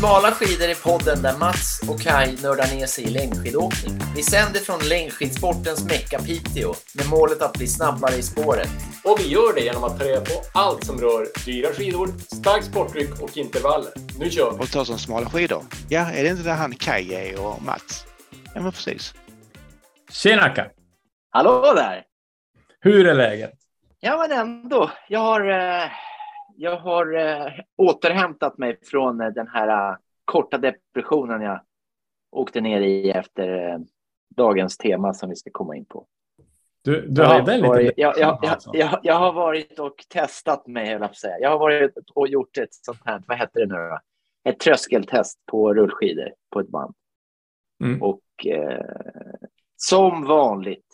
Smala skidor är podden där Mats och Kai nördar ner sig i längdskidåkning. Vi sänder från längdskidsportens Mecka Piteå med målet att bli snabbare i spåret. Och vi gör det genom att ta reda på allt som rör dyra skidor, starkt sporttryck och intervaller. Nu kör vi! Och ta som smala skidor. Ja, är det inte där han Kaj är och Mats? Ja, men precis. Tjena Kaj! Hallå där! Hur är läget? Ja, men ändå. Jag har, eh, jag har eh, återhämtat mig från eh, den här eh, korta depressionen jag åkte ner i efter eh, dagens tema som vi ska komma in på. Du, du Jag har en varit- jag, jag, jag, Alltså. jag, jag har varit och testat mig, höll jag säga. Jag har varit och gjort ett sånt här, vad heter det nu då? Ett tröskeltest på rullskidor på ett band. Mm. Och eh, som vanligt,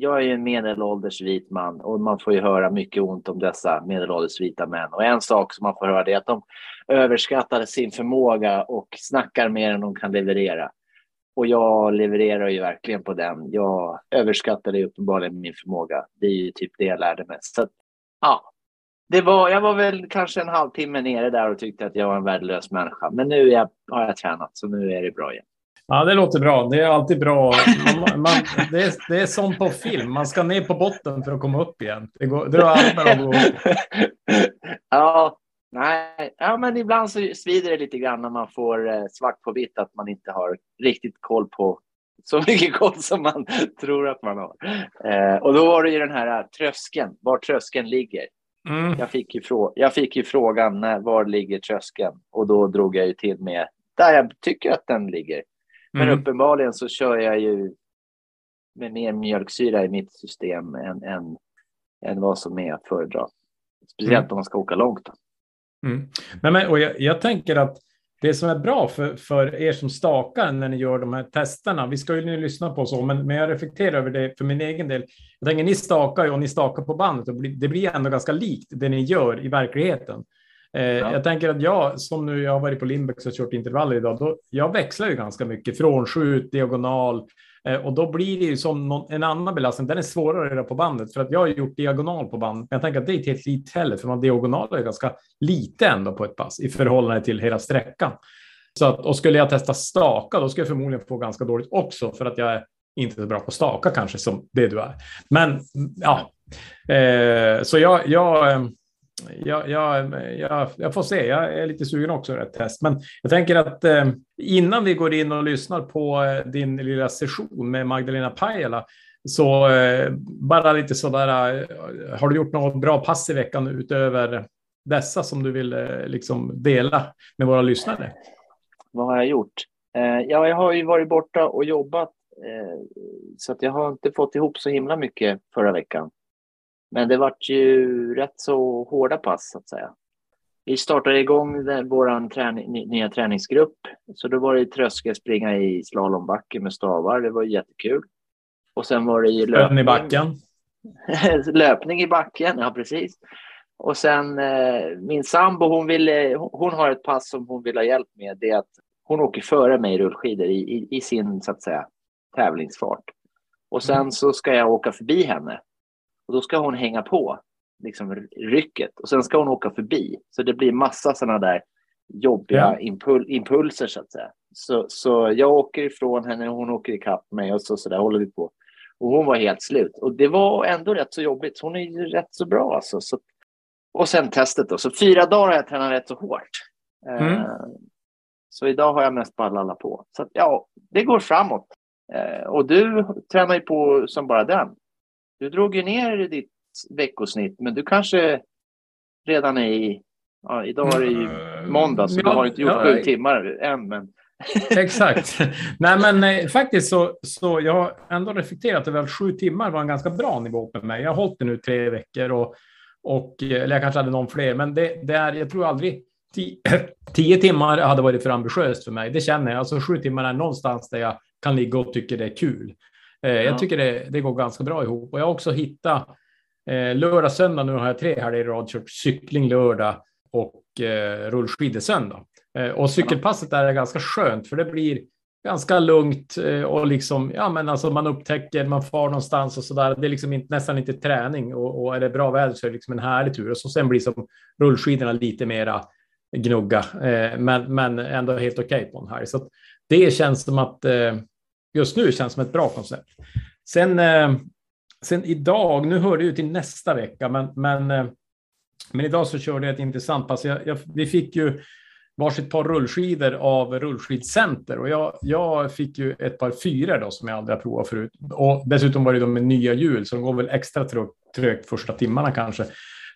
jag är ju en medelålders vit man och man får ju höra mycket ont om dessa medelålders vita män. Och en sak som man får höra är att de överskattar sin förmåga och snackar mer än de kan leverera. Och jag levererar ju verkligen på den. Jag överskattade uppenbarligen min förmåga. Det är ju typ det jag lärde mig. Så att, ja, det var, jag var väl kanske en halvtimme nere där och tyckte att jag var en värdelös människa. Men nu är jag, har jag tränat, så nu är det bra igen. Ja, det låter bra. Det är alltid bra. Man, man, det, är, det är som på film. Man ska ner på botten för att komma upp igen. Det går, det aldrig att gå ja, nej, ja, men ibland så svider det lite grann när man får eh, svart på vitt att man inte har riktigt koll på så mycket koll som man tror att man har. Eh, och då var det ju den här eh, tröskeln, var tröskeln ligger. Mm. Jag fick ju, frå- jag fick ju frågan när, var ligger tröskeln och då drog jag ju till med där jag tycker att den ligger. Men Mm. uppenbarligen så kör jag ju med mer mjölksyra i mitt system än, än, än vad som är att föredra. Speciellt Mm. om man ska åka långt. Mm. Nej, men, och jag, jag tänker att det som är bra för, för er som stakar när ni gör de här testerna, vi ska ju nu lyssna på så, men, men jag reflekterar över det för min egen del. Jag tänker, ni stakar ju och ni stakar på bandet och det blir ändå ganska likt det ni gör i verkligheten. Eh, Jag tänker att jag, som nu jag har varit på Limbex och kört intervaller idag, då, jag växlar ju ganska mycket från skjut, diagonal, eh, och då blir det ju som någon, en annan belastning. Den är svårare att göra på bandet för att jag har gjort diagonal på band. Men jag tänker att det är inte helt likt heller, för man diagonaler är ganska lite ändå på ett pass i förhållande till hela sträckan. Så att, och skulle jag testa staka, då skulle jag förmodligen få ganska dåligt också för att jag är inte så bra på staka kanske som det du är. Men ja, eh, så jag, jag, eh, jag, jag, jag, jag får se. Jag är lite sugen också på ett test. Men jag tänker att eh, innan vi går in och lyssnar på eh, din lilla session med Magdalena Pajala så eh, bara lite sådär. Eh, har du gjort något bra pass i veckan utöver dessa som du vill eh, liksom dela med våra lyssnare? Vad har jag gjort? Eh, ja, jag har ju varit borta och jobbat eh, så att jag har inte fått ihop så himla mycket förra veckan. Men det vart ju rätt så hårda pass så att säga. Vi startade igång vår träning, ny- nya träningsgrupp. Så då var det tröskelspringa i slalombacke med stavar. Det var jättekul. Och sen var det ju Ön i löpning. backen. löpning i backen, ja precis. Och sen eh, min sambo, hon, ville, hon, hon har ett pass som hon vill ha hjälp med. Det är att hon åker före mig i rullskidor i, i, i sin så att säga tävlingsfart. Och sen så ska jag åka förbi henne. Och då ska hon hänga på liksom rycket. Och sen ska hon åka förbi. Så det blir massa sådana där jobbiga Ja. impul, impulser så att säga. Så, så jag åker ifrån henne och hon åker ikapp mig och så, så där håller vi på. Och hon var helt slut. Och det var ändå rätt så jobbigt. Hon är ju rätt så bra alltså. Så, och sen testet då. Så fyra dagar har jag tränat rätt så hårt. Eh, Mm. Så idag har jag mest bara lallat på. Så att, ja, det går framåt. Eh, och du tränar ju på som bara den. Du drog ju ner ditt veckosnitt, men du kanske redan är i... Ja, idag är det ju måndag, så du Ja, har inte gjort ja, sju timmar än. Men Exakt. Nej, men eh, faktiskt så, så jag har ändå reflekterat över att sju timmar var en ganska bra nivå för mig. Jag har hållit det nu tre veckor och, och eh, eller jag kanske hade någon fler, men det, det är, jag tror aldrig tio, tio timmar hade varit för ambitiöst för mig. Det känner jag. Alltså sju timmar är någonstans där jag kan ligga och tycker det är kul. Eh, Ja. Jag tycker det, det går ganska bra ihop och jag har också hittat eh, lördag, söndag. Nu har jag tre helger i rad kört cykling lördag och eh, rullskidor söndag. Eh, och cykelpasset där är ganska skönt för det blir ganska lugnt eh, och liksom, ja men alltså man upptäcker, man far någonstans och så där. Det är liksom inte, nästan inte träning och, och är det bra väder så är det liksom en härlig tur. Och så sen blir som rullskidorna lite mera gnugga, eh, men, men ändå helt okej okay på en helg. Så det känns som att eh, just nu känns som ett bra koncept. Sen, eh, sen idag, nu hör det ju till nästa vecka, men, men, eh, men idag så körde jag ett intressant pass. Jag, jag, vi fick ju varsitt par rullskidor av Rullskidcenter och jag, jag fick ju ett par fyror då som jag aldrig har provat förut. Och dessutom var det de med nya hjul så de går väl extra trögt första timmarna kanske.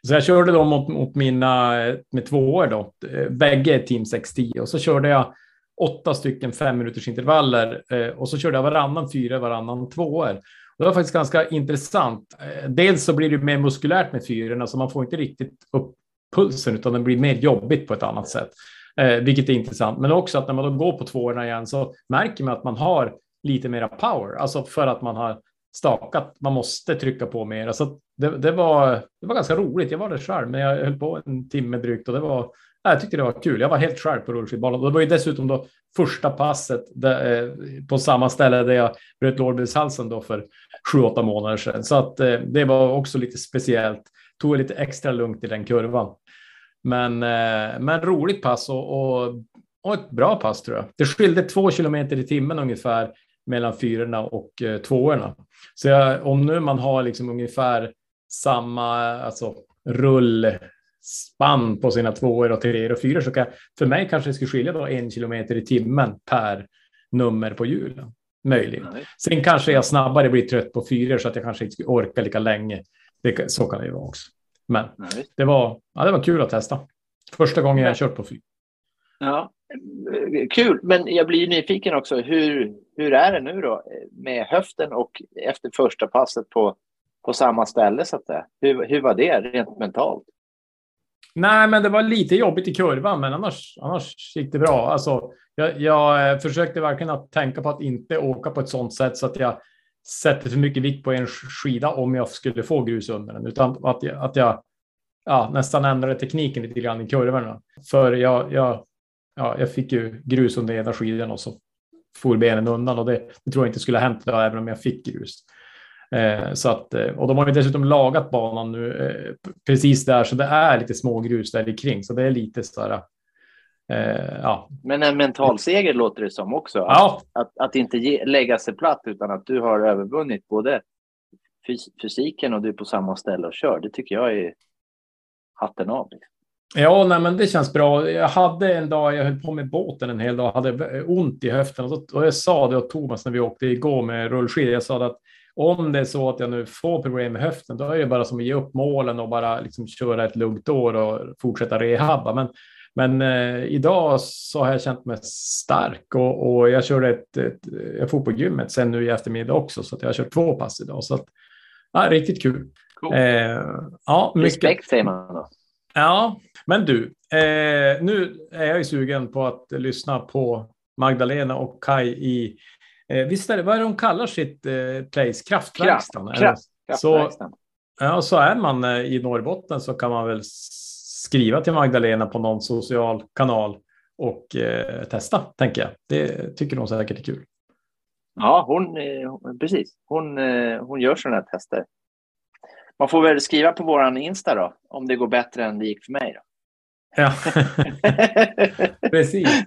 Så jag körde dem mot, mot mina eh, med tvåor då, bägge Team 610 och så körde jag åtta stycken fem minuters intervaller eh, och så körde jag varannan fyra, varannan tvåor. Det var faktiskt ganska intressant. Eh, dels så blir det mer muskulärt med fyrorna så man får inte riktigt upp pulsen utan det blir mer jobbigt på ett annat sätt. Eh, vilket är intressant. Men också att när man då går på tvåorna igen så märker man att man har lite mera power, alltså för att man har stakat. Man måste trycka på mer. Alltså det, det, var, det var ganska roligt. Jag var där själv, men jag höll på en timme drygt och det var. Jag tyckte det var kul. Jag var helt själv på rullskidbanan. Det var ju dessutom då första passet där, eh, på samma ställe där jag bröt lårbenshalsen då för sju, åtta månader sedan. Så att eh, det var också lite speciellt. Tog lite extra lugnt i den kurvan. Men, eh, men roligt pass och, och, och, ett bra pass tror jag. Det skilde två kilometer i timmen ungefär mellan fyrorna och eh, tvåorna. Så jag, om nu man har liksom ungefär samma alltså, rull rullspann på sina tvåor och treor och fyror så kan för mig kanske det skulle skilja då en kilometer i timmen per nummer på hjulen. Möjligen. Sen kanske jag snabbare blir trött på fyror så att jag kanske inte skulle orka lika länge. Det, så kan det ju vara också. Men det var, ja, det var kul att testa. Första gången jag kört på fyr. Ja, kul, men jag blir nyfiken också. Hur, hur är det nu då med höften och efter första passet på, på samma ställe? Så att det, hur, hur var det rent mentalt? Nej, men det var lite jobbigt i kurvan, men annars, annars gick det bra. Alltså, jag, jag eh, försökte verkligen att tänka på att inte åka på ett sådant sätt så att jag sätter för mycket vikt på en skida om jag skulle få grus under den, utan att jag, att jag ja, nästan ändrade tekniken lite grann i kurvorna. För jag, jag, ja, jag fick ju grus under ena skidan och så for benen undan och det, det tror jag inte skulle ha hänt då, även om jag fick grus. Eh, så att, eh, och de har ju dessutom lagat banan nu eh, precis där, så det är lite små grus där kring, så det är lite så här, Eh, ja. Men en mental seger låter det som också. Ja. Att, att, att inte ge, lägga sig platt utan att du har övervunnit både fys fysiken och du är på samma ställe och kör. Det tycker jag är hatten av. Liksom. Ja, nej, men det känns bra. Jag hade en dag, jag höll på med båten en hel dag, hade ont i höften och, så, och jag sa det åt Thomas när vi åkte igår med rullskidor. Jag sa att om det är så att jag nu får problem med höften, då är det bara som att ge upp målen och bara liksom köra ett lugnt år och fortsätta rehabba. Men men eh, idag så har jag känt mig stark och, och jag körde ett, ett, jag får på gymmet sen nu i eftermiddag också så att jag har kört två pass idag. Så att, ja, riktigt kul. Cool. Eh, ja, mycket. Respekt säger man då. Ja, men du, eh, nu är jag ju sugen på att lyssna på Magdalena och Kai i, eh, visst är det, vad är det de kallar sitt eh, place? Kraftverkstan? Kraft, så, ja, så är man eh, i Norrbotten så kan man väl skriva till Magdalena på någon social kanal och eh, testa, tänker jag. Det tycker de säkert är kul. Ja, hon, eh, precis. Hon, eh, hon gör sådana här tester. Man får väl skriva på våran Insta då, om det går bättre än det gick för mig. Då. Ja, precis.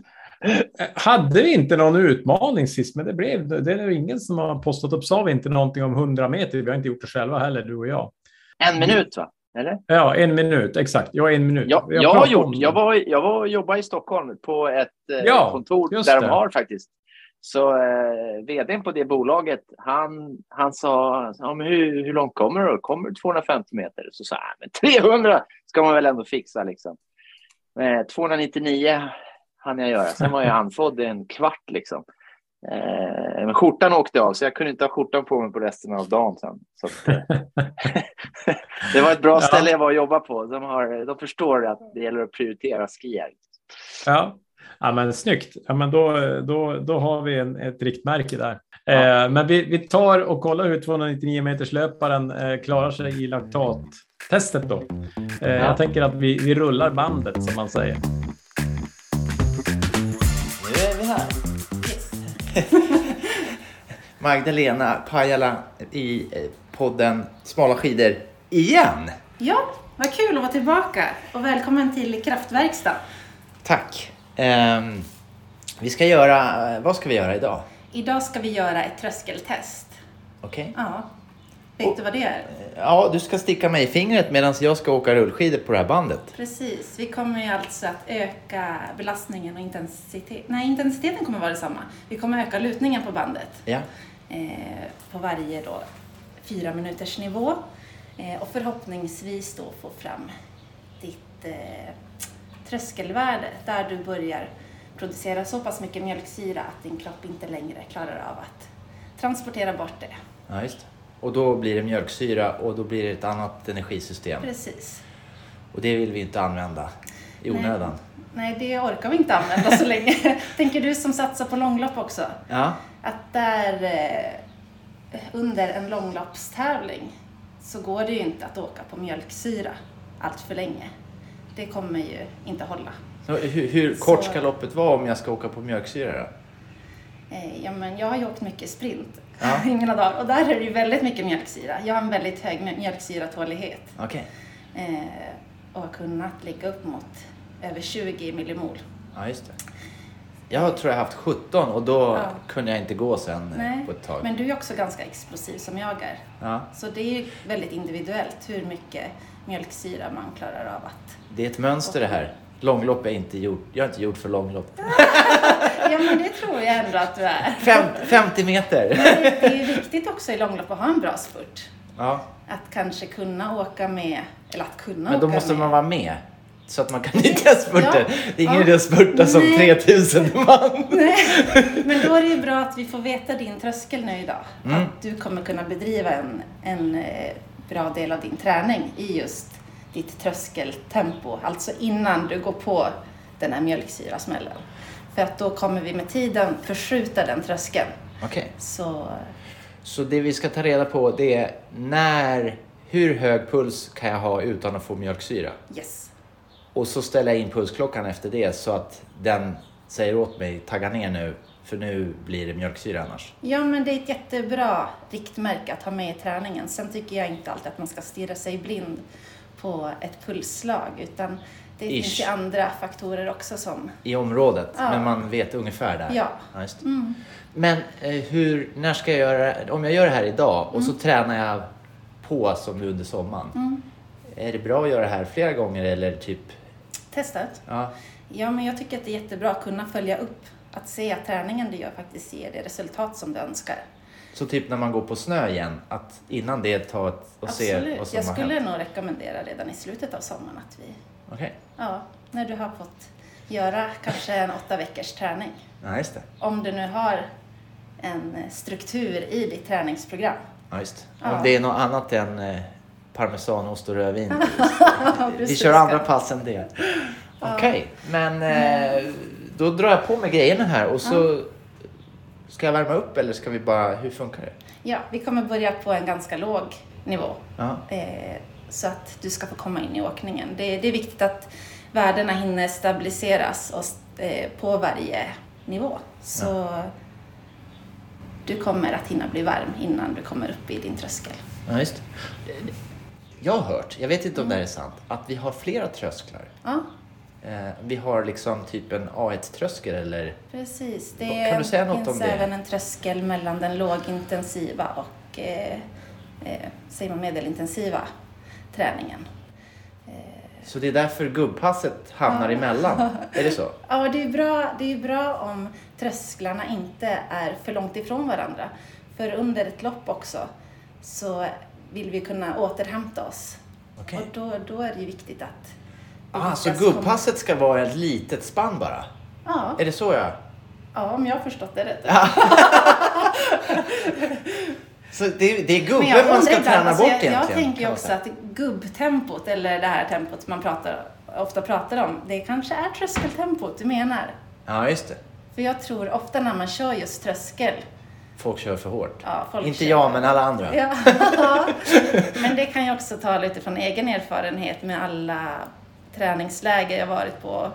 Hade vi inte någon utmaning sist, men det blev det är ingen som har postat upp. Sa vi inte någonting om 100 meter? Vi har inte gjort det själva heller, du och jag. En minut, va? Eller? Ja, en minut, exakt. Ja, en minut. Jag, jag, har gjort, jag, var, jag var och jobbade i Stockholm på ett eh, ja, kontor där det. de har faktiskt. Så eh, vdn på det bolaget, han, han sa, ja, men hur, hur långt kommer du? Kommer du 250 meter? Så sa jag, men 300 ska man väl ändå fixa liksom. Eh, 299 hann jag göra. Sen var jag andfådd en kvart liksom. Eh, men skjortan åkte av, så jag kunde inte ha skjortan på mig på resten av dagen sen. Så att, eh, det var ett bra ställe jag var och jobba på. De, har, de förstår att det gäller att prioritera skier. Ja. Ja, men snyggt. Ja, men då, då, då har vi en, ett riktmärke där. Ja. Eh, men vi, vi tar och kollar hur 299 meters löparen eh, klarar sig i laktattestet då. Eh, ja. Jag tänker att vi, vi rullar bandet som man säger. Magdalena Pajala i eh, podden Smala skidor igen. Ja, vad kul att vara tillbaka och välkommen till Kraftverkstad. Tack. Ehm, vi ska göra, vad ska vi göra idag? Idag ska vi göra ett tröskeltest. Okej? Ja. Vet du vad det är? Ja, du ska sticka mig i fingret medan jag ska åka rullskidor på det här bandet. Precis. Vi kommer ju alltså att öka belastningen och intensitet. Nej, intensiteten kommer vara detsamma. Vi kommer öka lutningen på bandet Ja. Eh, på varje då fyra minuters nivå. Eh, och förhoppningsvis då få fram ditt eh, tröskelvärde där du börjar producera så pass mycket mjölksyra att din kropp inte längre klarar av att transportera bort det. ja, just. Och då blir det mjölksyra och då blir det ett annat energisystem. Precis. Och det vill vi inte använda i onödan. Nej, det orkar vi inte använda så länge. Tänker du som satsar på långlopp också? Ja, Att där eh, under en långloppstävling så går det ju inte att åka på mjölksyra allt för länge. Det kommer ju inte hålla. så hur, hur kort Så- ska loppet vara om jag ska åka på mjölksyra då? Eh, ja, men jag har ju åkt mycket sprint Ja. i mina dagar och där är det ju väldigt mycket mjölksyra. Jag har en väldigt hög mjö- mjölksyratålighet Okej. eh, och har kunnat ligga upp mot över 20 millimol. Ja, just det. Jag tror jag haft 17 och då Ja. kunde jag inte gå sen eh, Nej, på ett tag. men du är också ganska explosiv som jag är. Ja, Så det är ju väldigt individuellt hur mycket mjölksyra man klarar av att... det är ett mönster det här. Långlopp är inte gjort. Jag är inte gjord för långlopp. Ja, men det tror jag ändå att du är. Fem, 50 meter! Det det är viktigt också i långlopp att ha en bra spurt. Ja, Att kanske kunna åka med, eller att kunna men då åka måste med. man vara med. Så att man kan nyttja spurter. Ja. Det är ingen Ja. idé att spurta som Nej. 3000 man. Nej, men då är det ju bra att vi får veta din tröskel nu idag. Mm. Att du kommer kunna bedriva en, en eh, bra del av din träning i just ditt tröskeltempo. Alltså innan du går på den här mjölksyrasmällen. För att då kommer vi med tiden förskjuta den tröskeln. Okej, Så så det vi ska ta reda på det är när, hur hög puls kan jag ha utan att få mjölksyra? yes. Och så ställer jag in pulsklockan efter det så att den säger åt mig tagga ner nu för nu blir det mjölksyra annars. Ja, men det är ett jättebra riktmärke att ha med i träningen. Sen tycker jag inte alltid att man ska stirra sig blind på ett pulsslag, utan det Ish. finns ju andra faktorer också som... I området, Ja. men man vet ungefär där. Ja. det. Mm. Men eh, hur, när ska jag göra? Om jag gör det här idag och så tränar jag på som under sommaren. Mm. Är det bra att göra det här flera gånger eller typ, Testat? ja, Ja, men jag tycker att det är jättebra att kunna följa upp. Att se att träningen du gör faktiskt ger det resultat som du önskar. så typ när man går på snö igen, att innan det ta ett och se vad som Jag har skulle hänt. nog rekommendera redan i slutet av sommaren att vi, Okej, ja, när du har fått göra kanske en åtta veckors träning. ja just det. Om du nu har en struktur i ditt träningsprogram. Ja, just. Ja. Om det är något annat än eh, parmesanost och rödvin. Vi kör andra pass än det. Okej, men eh, då drar jag på mig grejerna här och så ska jag värma upp eller ska vi bara, hur funkar det? Ja, vi kommer börja på en ganska låg nivå. Ja, Eh, så att du ska få komma in i åkningen. Det, det är viktigt att värdena hinner stabiliseras och, eh, på varje nivå. Så du kommer att hinna bli varm innan du kommer upp i din tröskel. ja just. Jag har hört, jag vet inte om det här är sant, att vi har flera trösklar. Ja, Eh, vi har liksom typ en A1-tröskel eller? precis. Det Kan du säga något finns om det? även en tröskel mellan den lågintensiva och eh, eh, säger man medelintensiva träningen. Så det är därför gubbpasset hamnar emellan? Är det så? Ja, det är, bra, det är bra om trösklarna inte är för långt ifrån varandra. För under ett lopp också så vill vi kunna återhämta oss. Okej. Och då, då är det ju viktigt att... Ah, så lyckas komma- gubbpasset ska vara ett litet spann bara? Ja, Är det så jag... ja, om jag har förstått det rätt. Så det, det är gubben man ska ibland, träna alltså, bort jag, egentligen? Jag tänker man också att gubbtempot, eller det här tempot man pratar, ofta pratar om, det kanske är tröskeltempot du menar. Ja, just det. För jag tror ofta när man kör just tröskel, Folk kör för hårt. ja, Inte kör- jag, men alla andra. Ja, men det kan jag också tala utifrån egen erfarenhet med alla träningsläger jag varit på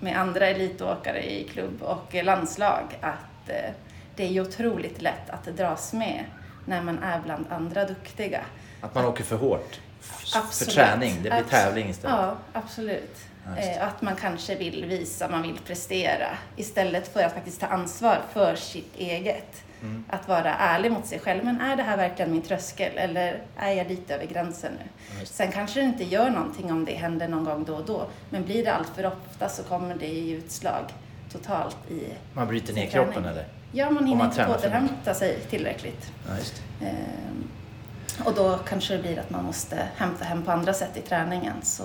med andra elitåkare i klubb och landslag att eh, det är ju otroligt lätt att dras med när man är bland andra duktiga. Att man åker för hårt. F- För Absolut. träning. Det blir tävling istället. Ja, absolut. Eh, att man kanske vill visa, man vill prestera istället för att faktiskt ta ansvar för sitt eget. Mm. Att vara ärlig mot sig själv. Men är det här verkligen min tröskel eller är jag lite över gränsen nu? Sen kanske det inte gör någonting om det händer någon gång då och då. Men blir det allt för ofta så kommer det ge utslag totalt i Man bryter ner sin träning. kroppen eller? Ja, man hinner man inte återhämta sig tillräckligt. Ja. Ehm, och då kanske det blir att man måste hämta hem på andra sätt i träningen. Så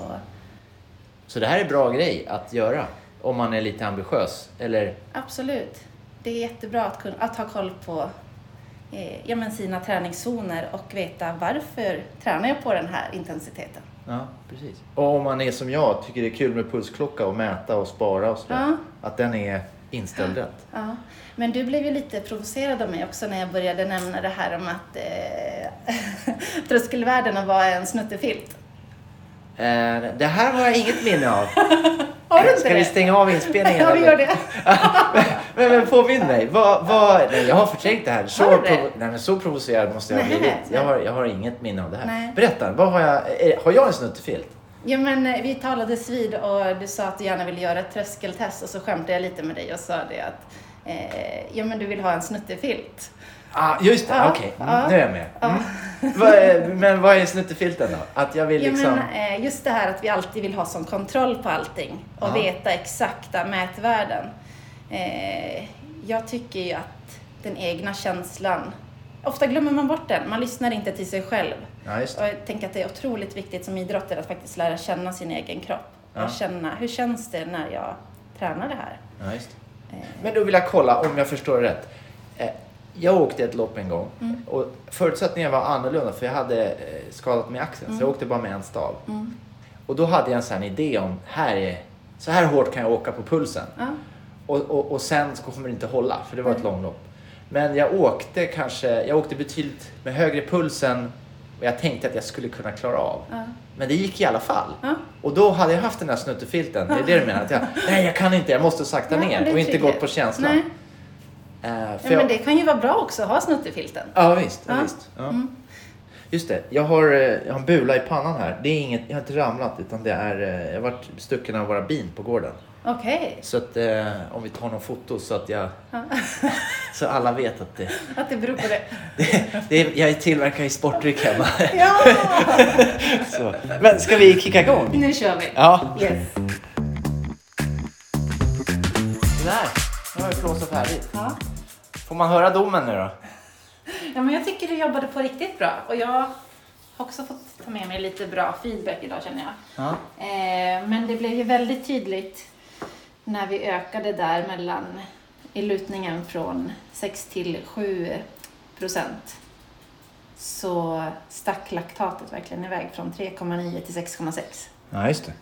Så det här är bra grej att göra om man är lite ambitiös. Eller, absolut, det är jättebra att, kunna, att ha koll på eh, ja, men sina träningszoner och veta varför tränar jag på den här intensiteten. ja, precis. Och om man är som jag, tycker det är kul med pulsklocka och mäta och spara och sådär. Ja. Att den är inställd rätt. Ja. Men du blev ju lite provocerad av mig också när jag började nämna det här om att eh, tröskelvärdena var en snuttefilt. Eh, det här har jag inget minne av. Har du inte Ska det? vi stänga av inspelningen? Ja, vi gör det. men, men påminn mig. Vad, vad, nej, jag har förträngt det här. Så, Har du det? provo- nej, men så provocerad måste jag ha blivit. Jag har, jag har inget minne av det här. Nej. Berätta, vad har, jag, är, har jag en snuttefilt? Ja men eh, vi talades vid och du sa att du gärna ville göra ett tröskeltest och så skämtade jag lite med dig och sa det att eh, ja men du vill ha en snuttefilt. Ah, just det, Ja, okej. Mm, ja. Nu är jag med. Ja. Mm. Vad är, men vad är snuttefilten då? Att jag vill Ja, liksom... men, eh, just det här att vi alltid vill ha sån kontroll på allting och Ja. veta exakta mätvärden. Eh, jag tycker ju att den egna känslan, ofta glömmer man bort den, man lyssnar inte till sig själv. Ja, just Och det. jag tänker att det är otroligt viktigt som idrottare att faktiskt lära känna sin egen kropp. Ja. Och känna, hur känns det när jag tränar det här? Ja, just det. Eh, Men då vill jag kolla om jag förstår rätt. Eh, Jag åkte ett lopp en gång Mm. och förutsättningarna var annorlunda för jag hade eh, skadat mig axeln så jag åkte bara med en stav. Mm. Och då hade jag en sån idé om här är, så här hårt kan jag åka på pulsen. Och, och, och sen så kommer det inte hålla för det var ett långlopp. Men jag åkte kanske, jag åkte betydligt med högre puls än vad jag tänkte att jag skulle kunna klara av. Ja. Men det gick i alla fall. Ja. Och då hade jag haft den här snuttefilten. Det är det du menar? Att jag, nej jag kan inte, jag måste sakta Ja, ner och inte trygghet. gått på känslan. Nej. Ja, för jag, men det kan ju vara bra också att ha snuttefilten. Ja visst. Ja, visst. Mm. Just det, jag har, eh, jag har en bula i pannan här. Det är inget, jag har inte ramlat utan det är, eh, jag har varit stucken av våra bin på gården. Okej. Så att eh, om vi tar någon foto så att jag, Ja. så alla vet att det, Att det beror på det. det, det är, jag är tillverkare i sportdryck hemma. Ja! Så. Men ska vi kicka igång? Nu kör vi. Ja. Yes. Där, nu har vi flåsat färdigt. Ja. Får man höra domen nu då? ja, men jag tycker du jobbade på riktigt bra. Och jag har också fått ta med mig lite bra feedback idag känner jag. Ja. Eh, men det blev ju väldigt tydligt när vi ökade där mellan i lutningen från 6 till 7 procent. Så stack laktatet verkligen iväg från 3,9 till 6,6. ja, just det.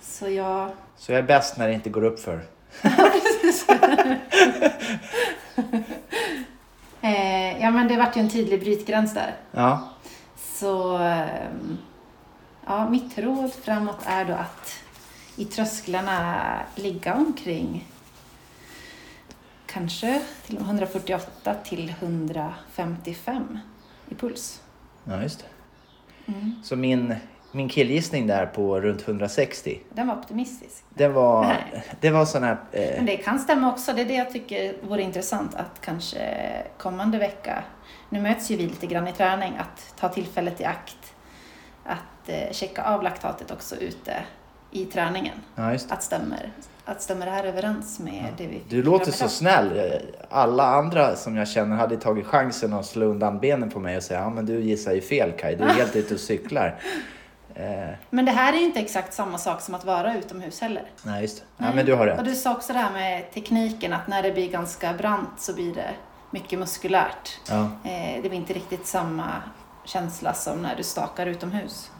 Så jag Så jag är bäst när det inte går upp för. Eh, ja, men det vart ju en tydlig brytgräns där. Ja. Så ehm, ja, mitt råd framåt är då att i trösklarna ligga omkring kanske till 148 till 155 i puls. Ja, just det. Mm. Så min, min killgissning där på runt 160, Den var optimistisk. det var, Nej. det var sån här... Eh, Men det kan stämma också. Det är det jag tycker vore intressant att kanske kommande vecka, nu möts ju vi lite grann i träning, att ta tillfället i akt att eh, checka av laktatet också ute i träningen. ja. Att stämmer, att stämmer det här överens med det vi Du låter fick så snäll. Alla andra som jag känner hade tagit chansen att slå undan benen på mig och säga ja men du gissar ju fel Kaj, du är helt ute och cyklar. Eh, Men det här är ju inte exakt samma sak som att vara utomhus heller. nej just det. Ja men du har Och rätt. du sa också det här med tekniken, att när det blir ganska brant så blir det mycket muskulärt. Ja. Eh, det blir inte riktigt samma känsla som när du stakar utomhus.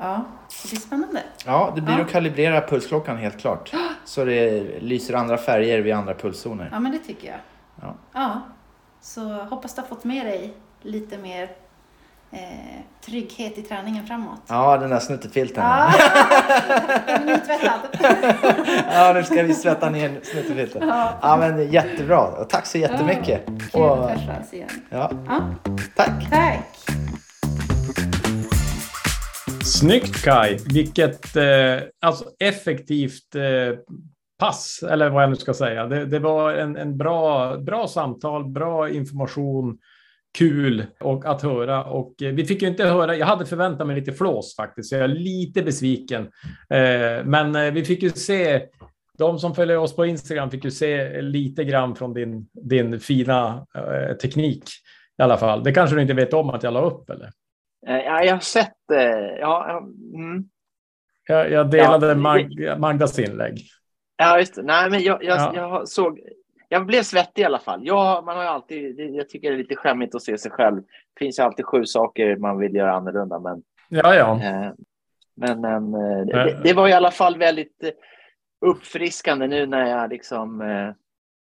Ja, det blir spännande. ja, det blir Ja. att kalibrera pulsklockan helt klart. Så det lyser andra färger vid andra pulszoner. Ja, men det tycker jag. Ja. ja. Så hoppas du har fått med dig lite mer eh, trygghet i träningen framåt. Ja, den där snuttefilten. Ja, nytvättad. Ja, nu ska vi svetta ner snuttefilten. Ja. Ja, men jättebra. Och tack så jättemycket. Kul Och, att träffas igen. ja, Ja, tack. tack. Snyggt Kai! Vilket eh, alltså effektivt eh, pass, eller vad jag nu ska säga. Det, det var en, en bra, bra samtal, bra information, kul och att höra. Och eh, vi fick ju inte höra, jag hade förväntat mig lite flås faktiskt, så jag är lite besviken. Eh, men eh, vi fick ju se, de som följer oss på Instagram fick ju se lite grann från din, din fina eh, teknik i alla fall. Det kanske du inte vet om att jag la upp eller? Eh, Ja, jag har sett det. Ja, ja, mm. Jag, jag delade Ja, Mag, Magdas inlägg. ja just det. Nej, men jag, jag, Ja. jag såg... Jag blev svettig i alla fall. Ja, man har alltid, jag tycker det är lite skämmigt att se sig själv. Det finns ju alltid sju saker man vill göra annorlunda, men Ja, ja. Eh, Men, men eh, det, det var i alla fall väldigt eh, uppfriskande nu när jag liksom eh,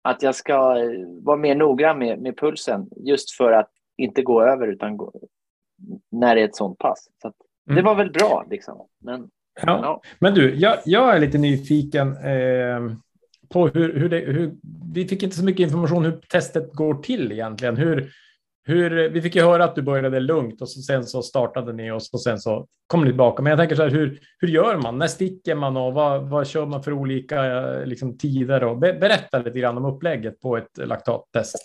att jag ska eh, vara mer noggrann med, med pulsen just för att inte gå över utan gå, när det är ett sånt pass. Så det Mm. var väl bra liksom. Men ja. ja, Men du, jag, jag är lite nyfiken eh, på hur, hur det... Hur, vi fick inte så mycket information hur testet går till egentligen. Hur, hur, vi fick ju höra att du började lugnt och så, sen så startade ni och så, sen så kom ni tillbaka. Men jag tänker så här, hur, hur gör man? När sticker man och vad, vad kör man för olika eh, liksom, tider? Och be, berätta lite grann om upplägget på ett laktattest.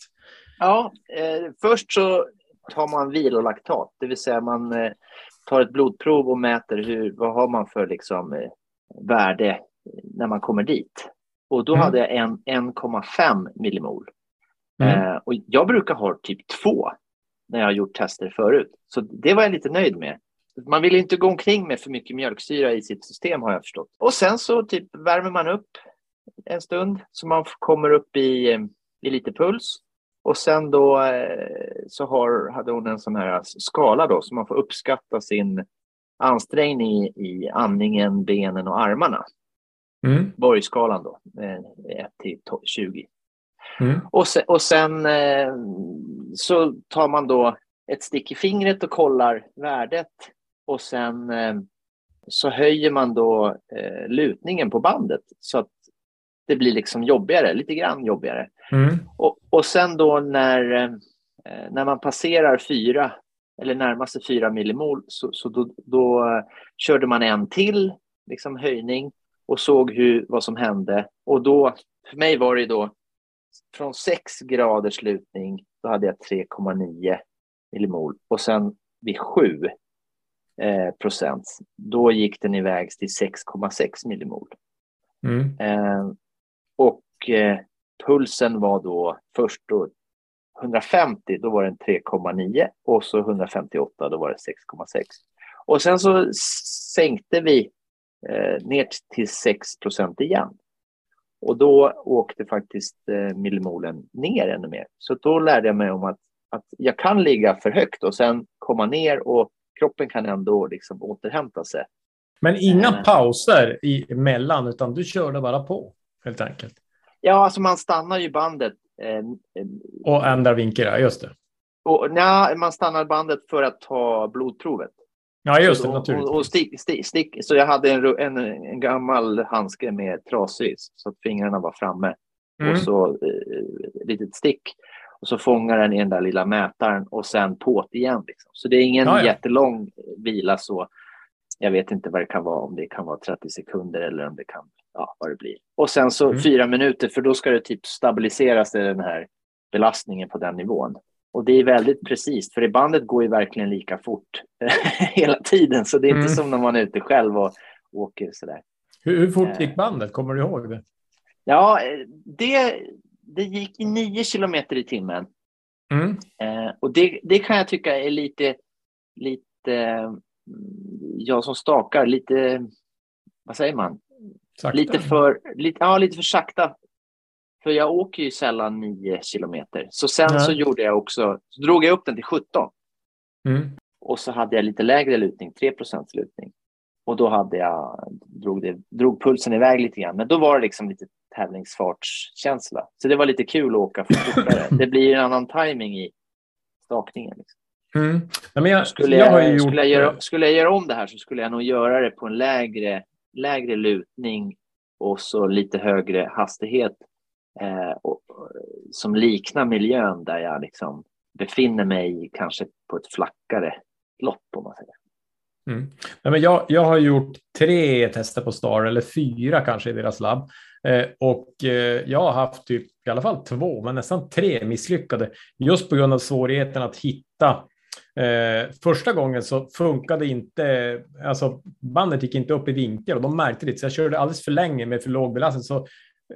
ja eh, först så tar man vilolaktat, det vill säga man eh, tar ett blodprov och mäter hur, vad har man för liksom, eh, värde när man kommer dit. Och då Mm. hade jag en 1,5 millimol. Mm. Eh, och jag brukar ha typ två när jag har gjort tester förut. Så det var jag lite nöjd med. Man vill inte gå omkring med för mycket mjölksyra i sitt system har jag förstått. Och sen så typ värmer man upp en stund så man kommer upp i, eh, i lite puls. Och sen då eh, så har, hade hon en sån här skala då så man får uppskatta sin ansträngning i, i andningen, benen och armarna. Mm. Borgskalan då, eh, 1 till to- 20. Mm. Och sen, och sen eh, så tar man då ett stick i fingret och kollar värdet. Och sen eh, så höjer man då eh, lutningen på bandet så att det blir liksom jobbigare, lite grann jobbigare. Mm. Och, och sen då när, eh, när man passerar fyra eller närmaste fyra millimol så, så då, då eh, körde man en till liksom höjning och såg hur, vad som hände. Och då, för mig var det då från 6 graders lutning, då hade jag 3,9 millimol. Och sen vid 7 eh, procent, då gick den iväg till 6,6 millimol. Mm. Eh, och eh, pulsen var då först då 150, då var den 3,9 och så 158, då var det 6,6. Och sen så sänkte vi eh, ner till 6 procent igen. Och då åkte faktiskt eh, millimolen ner ännu mer. Så då lärde jag mig om att, att jag kan ligga för högt och sen komma ner och kroppen kan ändå liksom återhämta sig. Men inga Eh. pauser emellan, utan du körde bara på helt enkelt. Ja, alltså man stannar ju bandet. Eh, Och ändrar vinkel, ja, just det. och, nja, man stannar bandet för att ta blodprovet. Ja, just det, naturligtvis. Och, och stick, stick, stick, så jag hade en, en, en gammal handske med trasig så att fingrarna var framme. Mm. Och så eh, litet stick. Och så fångar den i den där lilla mätaren och sen påt igen. Liksom. Så det är ingen Ja, ja. jättelång vila så. Jag vet inte vad det kan vara, om det kan vara 30 sekunder eller om det kan, ja vad det blir. Och sen så Mm. fyra minuter för då ska det typ stabiliseras i den här belastningen på den nivån. Och det är väldigt precis, för det bandet går ju verkligen lika fort hela tiden. Så det är inte Mm. som när man är ute själv och åker sådär. Hur, hur fort Eh. gick bandet? Kommer du ihåg det? Ja, det, det gick i nio kilometer i timmen. Mm. Eh, och det, det kan jag tycka är lite, lite, mm, jag som stakar, lite, vad säger man? Sakta. Lite för, lite, ja, lite för sakta. För jag åker ju sällan nio kilometer. Så sen Nej. så gjorde jag också, så drog jag upp den till 17. Mm. Och så hade jag lite lägre lutning, 3% lutning. Och då hade jag, drog, det, drog pulsen iväg lite grann. Men då var det liksom lite tävlingsfartskänsla. Så det var lite kul att åka fortare. det blir en annan timing i stakningen. Liksom. Mm. Nej, men jag, Skulle, jag jag, gjort... skulle, jag göra, skulle jag göra om det här så skulle jag nog göra det på en lägre, lägre lutning och så lite högre hastighet eh, och, som liknar miljön där jag liksom befinner mig kanske på ett flackare lopp om man säger. Mm. Nej, men jag, jag har gjort tre tester på Star, eller fyra kanske i deras labb. Eh, och eh, jag har haft typ i alla fall två, men nästan tre misslyckade. Just på grund av svårigheten att hitta. Eh, första gången så funkade inte, alltså bandet gick inte upp i vinkel och de märkte det. Så jag körde alldeles för länge med för låg belastning. Så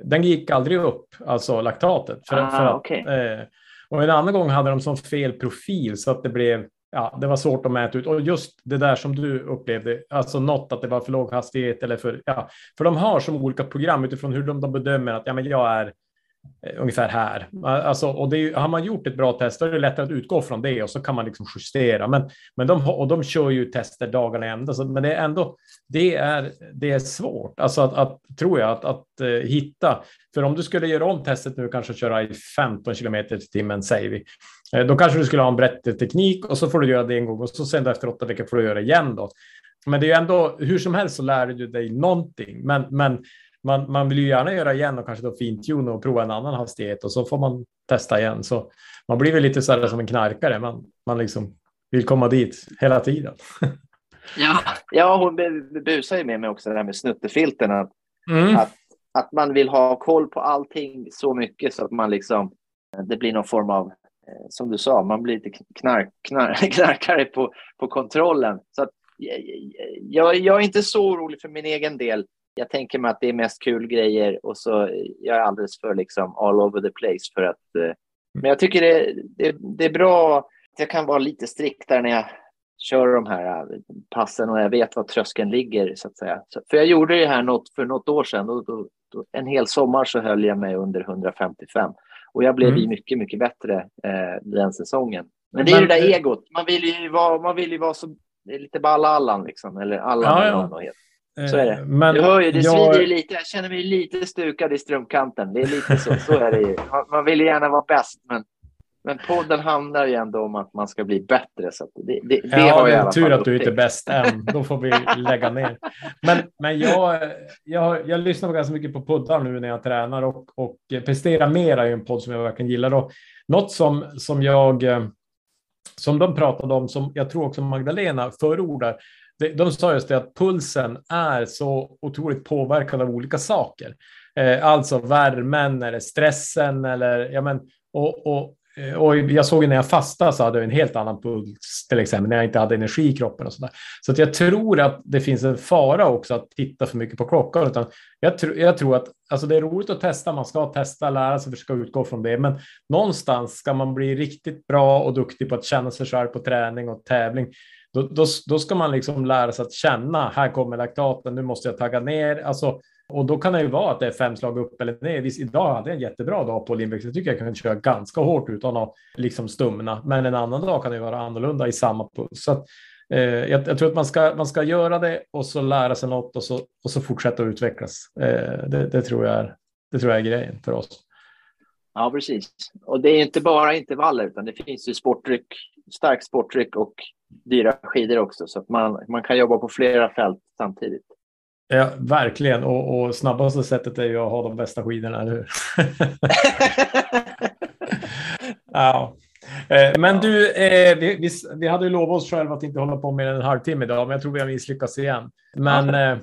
den gick aldrig upp, alltså laktatet. För, Ah, för att, okej. eh, och en annan gång hade de som fel profil så att det blev ja, det var svårt att mäta ut. Och just det där som du upplevde, alltså något att det var för låg hastighet eller för, ja, för de har som olika program utifrån hur de, de bedömer att ja, men jag är ungefär här. Alltså, och är, har man gjort ett bra test, då är det lättare att utgå från det och så kan man liksom justera. Men, men de, och de kör ju tester dagarna ända, så, men det är ändå, det är, det är svårt, alltså att, att tror jag, att, att eh, hitta. För om du skulle göra om testet nu, kanske köra i 15 kilometer i timmen, säger vi, Eh, Då kanske du skulle ha en bättre teknik och så får du göra det en gång och så sen efter åtta veckor får du göra det igen då. Men det är ju ändå hur som helst så lär du dig någonting. Men, men man, man vill ju gärna göra igen och kanske då fintuna och prova en annan hastighet och så får man testa igen. Så man blir väl lite så här som en knarkare. Man, man liksom vill komma dit hela tiden. Ja, ja hon bu- busar ju med mig också det här med snuttefilten. Att, Mm. att, att man vill ha koll på allting så mycket så att man liksom, det blir någon form av, eh, som du sa, man blir lite knark, knark, knarkare på, på kontrollen. Så att, jag, jag, jag är inte så orolig för min egen del. Jag tänker mig att det är mest kul grejer och så jag är alldeles för liksom all over the place för att. eh, Men jag tycker det, det, det är bra. att Jag kan vara lite striktare när jag kör de här eh, passen och jag vet var tröskeln ligger så att säga. Så, för jag gjorde det här något, för något år sedan och då, då, en hel sommar så höll jag mig under 155 och jag blev Mm. mycket, mycket bättre eh, den säsongen. Men det är Men- det där egot. Man vill ju vara, man vill ju vara så, lite balla-Allan liksom, eller Allan Ja, eller ja. Så är det. Eh, Men Du hör ju, det jag- svider ju lite. Jag känner mig lite stukad i strömkanten. Det är lite så. Så är det ju. Man, vill ju gärna vara bäst, men, men podden handlar ju ändå om att man ska bli bättre. Så att det, det, det ja, har jag tur att du inte är bäst än. Då får vi lägga ner. Men, men jag, jag, jag lyssnar på ganska mycket på poddar nu när jag tränar och, och prestera mera är en podd som jag verkligen gillar. Och något som, som jag eh, som de pratade om, som jag tror också Magdalena förordar, de, sa just det att pulsen är så otroligt påverkad av olika saker. Eh, alltså värmen eller stressen eller ja men och, och, eh, och jag såg ju när jag fastade så hade jag en helt annan puls till exempel när jag inte hade energi i kroppen och så där. Så att jag tror att det finns en fara också att titta för mycket på klockan. Utan jag, tr jag tror att alltså det är roligt att testa. Man ska testa, lära sig, försöka utgå från det. Men någonstans ska man bli riktigt bra och duktig på att känna sig själv på träning och tävling. Då, då, då ska man liksom lära sig att känna. Här kommer laktaten. Nu måste jag tagga ner. Alltså, och då kan det ju vara att det är fem slag upp eller ner. Visst, idag hade jag en jättebra dag på Lindbäck. Jag tycker jag kan köra ganska hårt utan att liksom stumna. Men en annan dag kan det vara annorlunda i samma puls. Så att, eh, jag, jag tror att man ska, man ska göra det och så lära sig något och så, och så fortsätta utvecklas. Eh, det, det, tror jag är, det tror jag är grejen för oss. Ja, precis. Och det är inte bara intervaller, utan det finns ju sportdryck, stark sportdryck och dyra skidor också. Så att man, man kan jobba på flera fält samtidigt. Ja, verkligen. Och, och snabbaste sättet är ju att ha de bästa skidorna, eller hur? ja. Eh, Men du, eh, vi, vi, hade ju lovat oss själva att inte hålla på mer än en halvtimme idag, men jag tror vi har misslyckats igen. Men eh,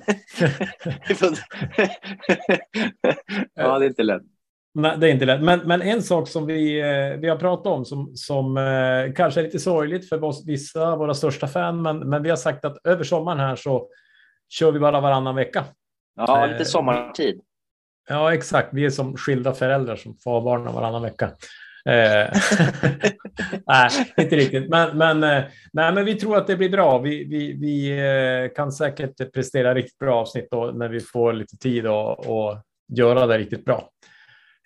ja, det är inte lätt. Nej, det är inte lätt. Men, men en sak som vi, eh, vi har pratat om som, som eh, kanske är lite sorgligt för oss, vissa av våra största fan, men, men vi har sagt att över sommaren här så kör vi bara varannan vecka. Ja, Eh, lite sommartid. Ja, exakt. Vi är som skilda föräldrar som får barnen varannan vecka. Nej, inte riktigt. Men, men, nej, men vi tror att det blir bra. Vi, vi, vi kan säkert prestera riktigt bra avsnitt då, när vi får lite tid och, och göra det riktigt bra.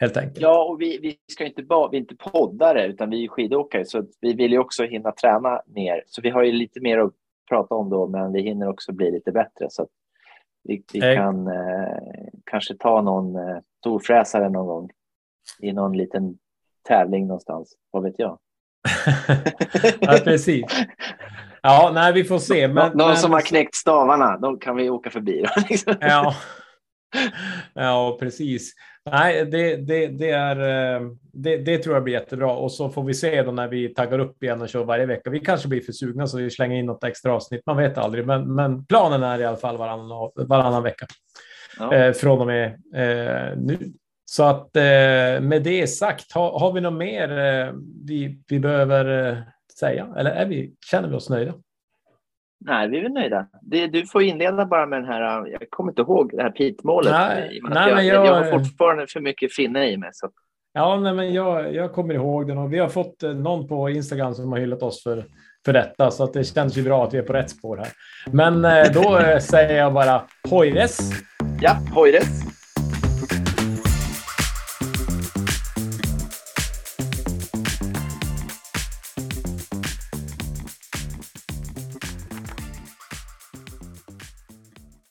Helt enkelt. Ja, och vi, vi ska inte bara, vi är inte poddare, utan vi är skidåkare, så vi vill ju också hinna träna mer. Så vi har ju lite mer att prata om då, men vi hinner också bli lite bättre. Så vi, vi kan eh, kanske ta någon eh, storfräsare någon gång i någon liten tävling någonstans. Vad vet jag? ja, precis. Ja, nej, vi får se. Men, Nå- någon men, som har knäckt stavarna, då kan vi åka förbi. liksom. Ja. ja, precis. Nej, det, det, det, är, eh, det, det tror jag blir jättebra. Och så får vi se då när vi taggar upp igen och kör varje vecka. Vi kanske blir för sugna så vi slänger in något extra avsnitt. Man vet aldrig, men, men planen är i alla fall varannan, varannan vecka ja. eh, från och med eh, nu. Så att eh, med det sagt, har, har vi något mer eh, vi, vi behöver eh, säga? Eller är vi, känner vi oss nöjda? Nej, vi är väl nöjda. Det, du får inleda bara med den här, jag kommer inte ihåg det här pitmålet. Nej, nej, jag, jag, jag, har fortfarande för mycket finne i mig. Så. Ja, nej, men jag, jag kommer ihåg den och vi har fått eh, någon på Instagram som har hyllat oss för, för detta, så att det känns ju bra att vi är på rätt spår här. Men då säger jag bara hojres! Ja, hojres!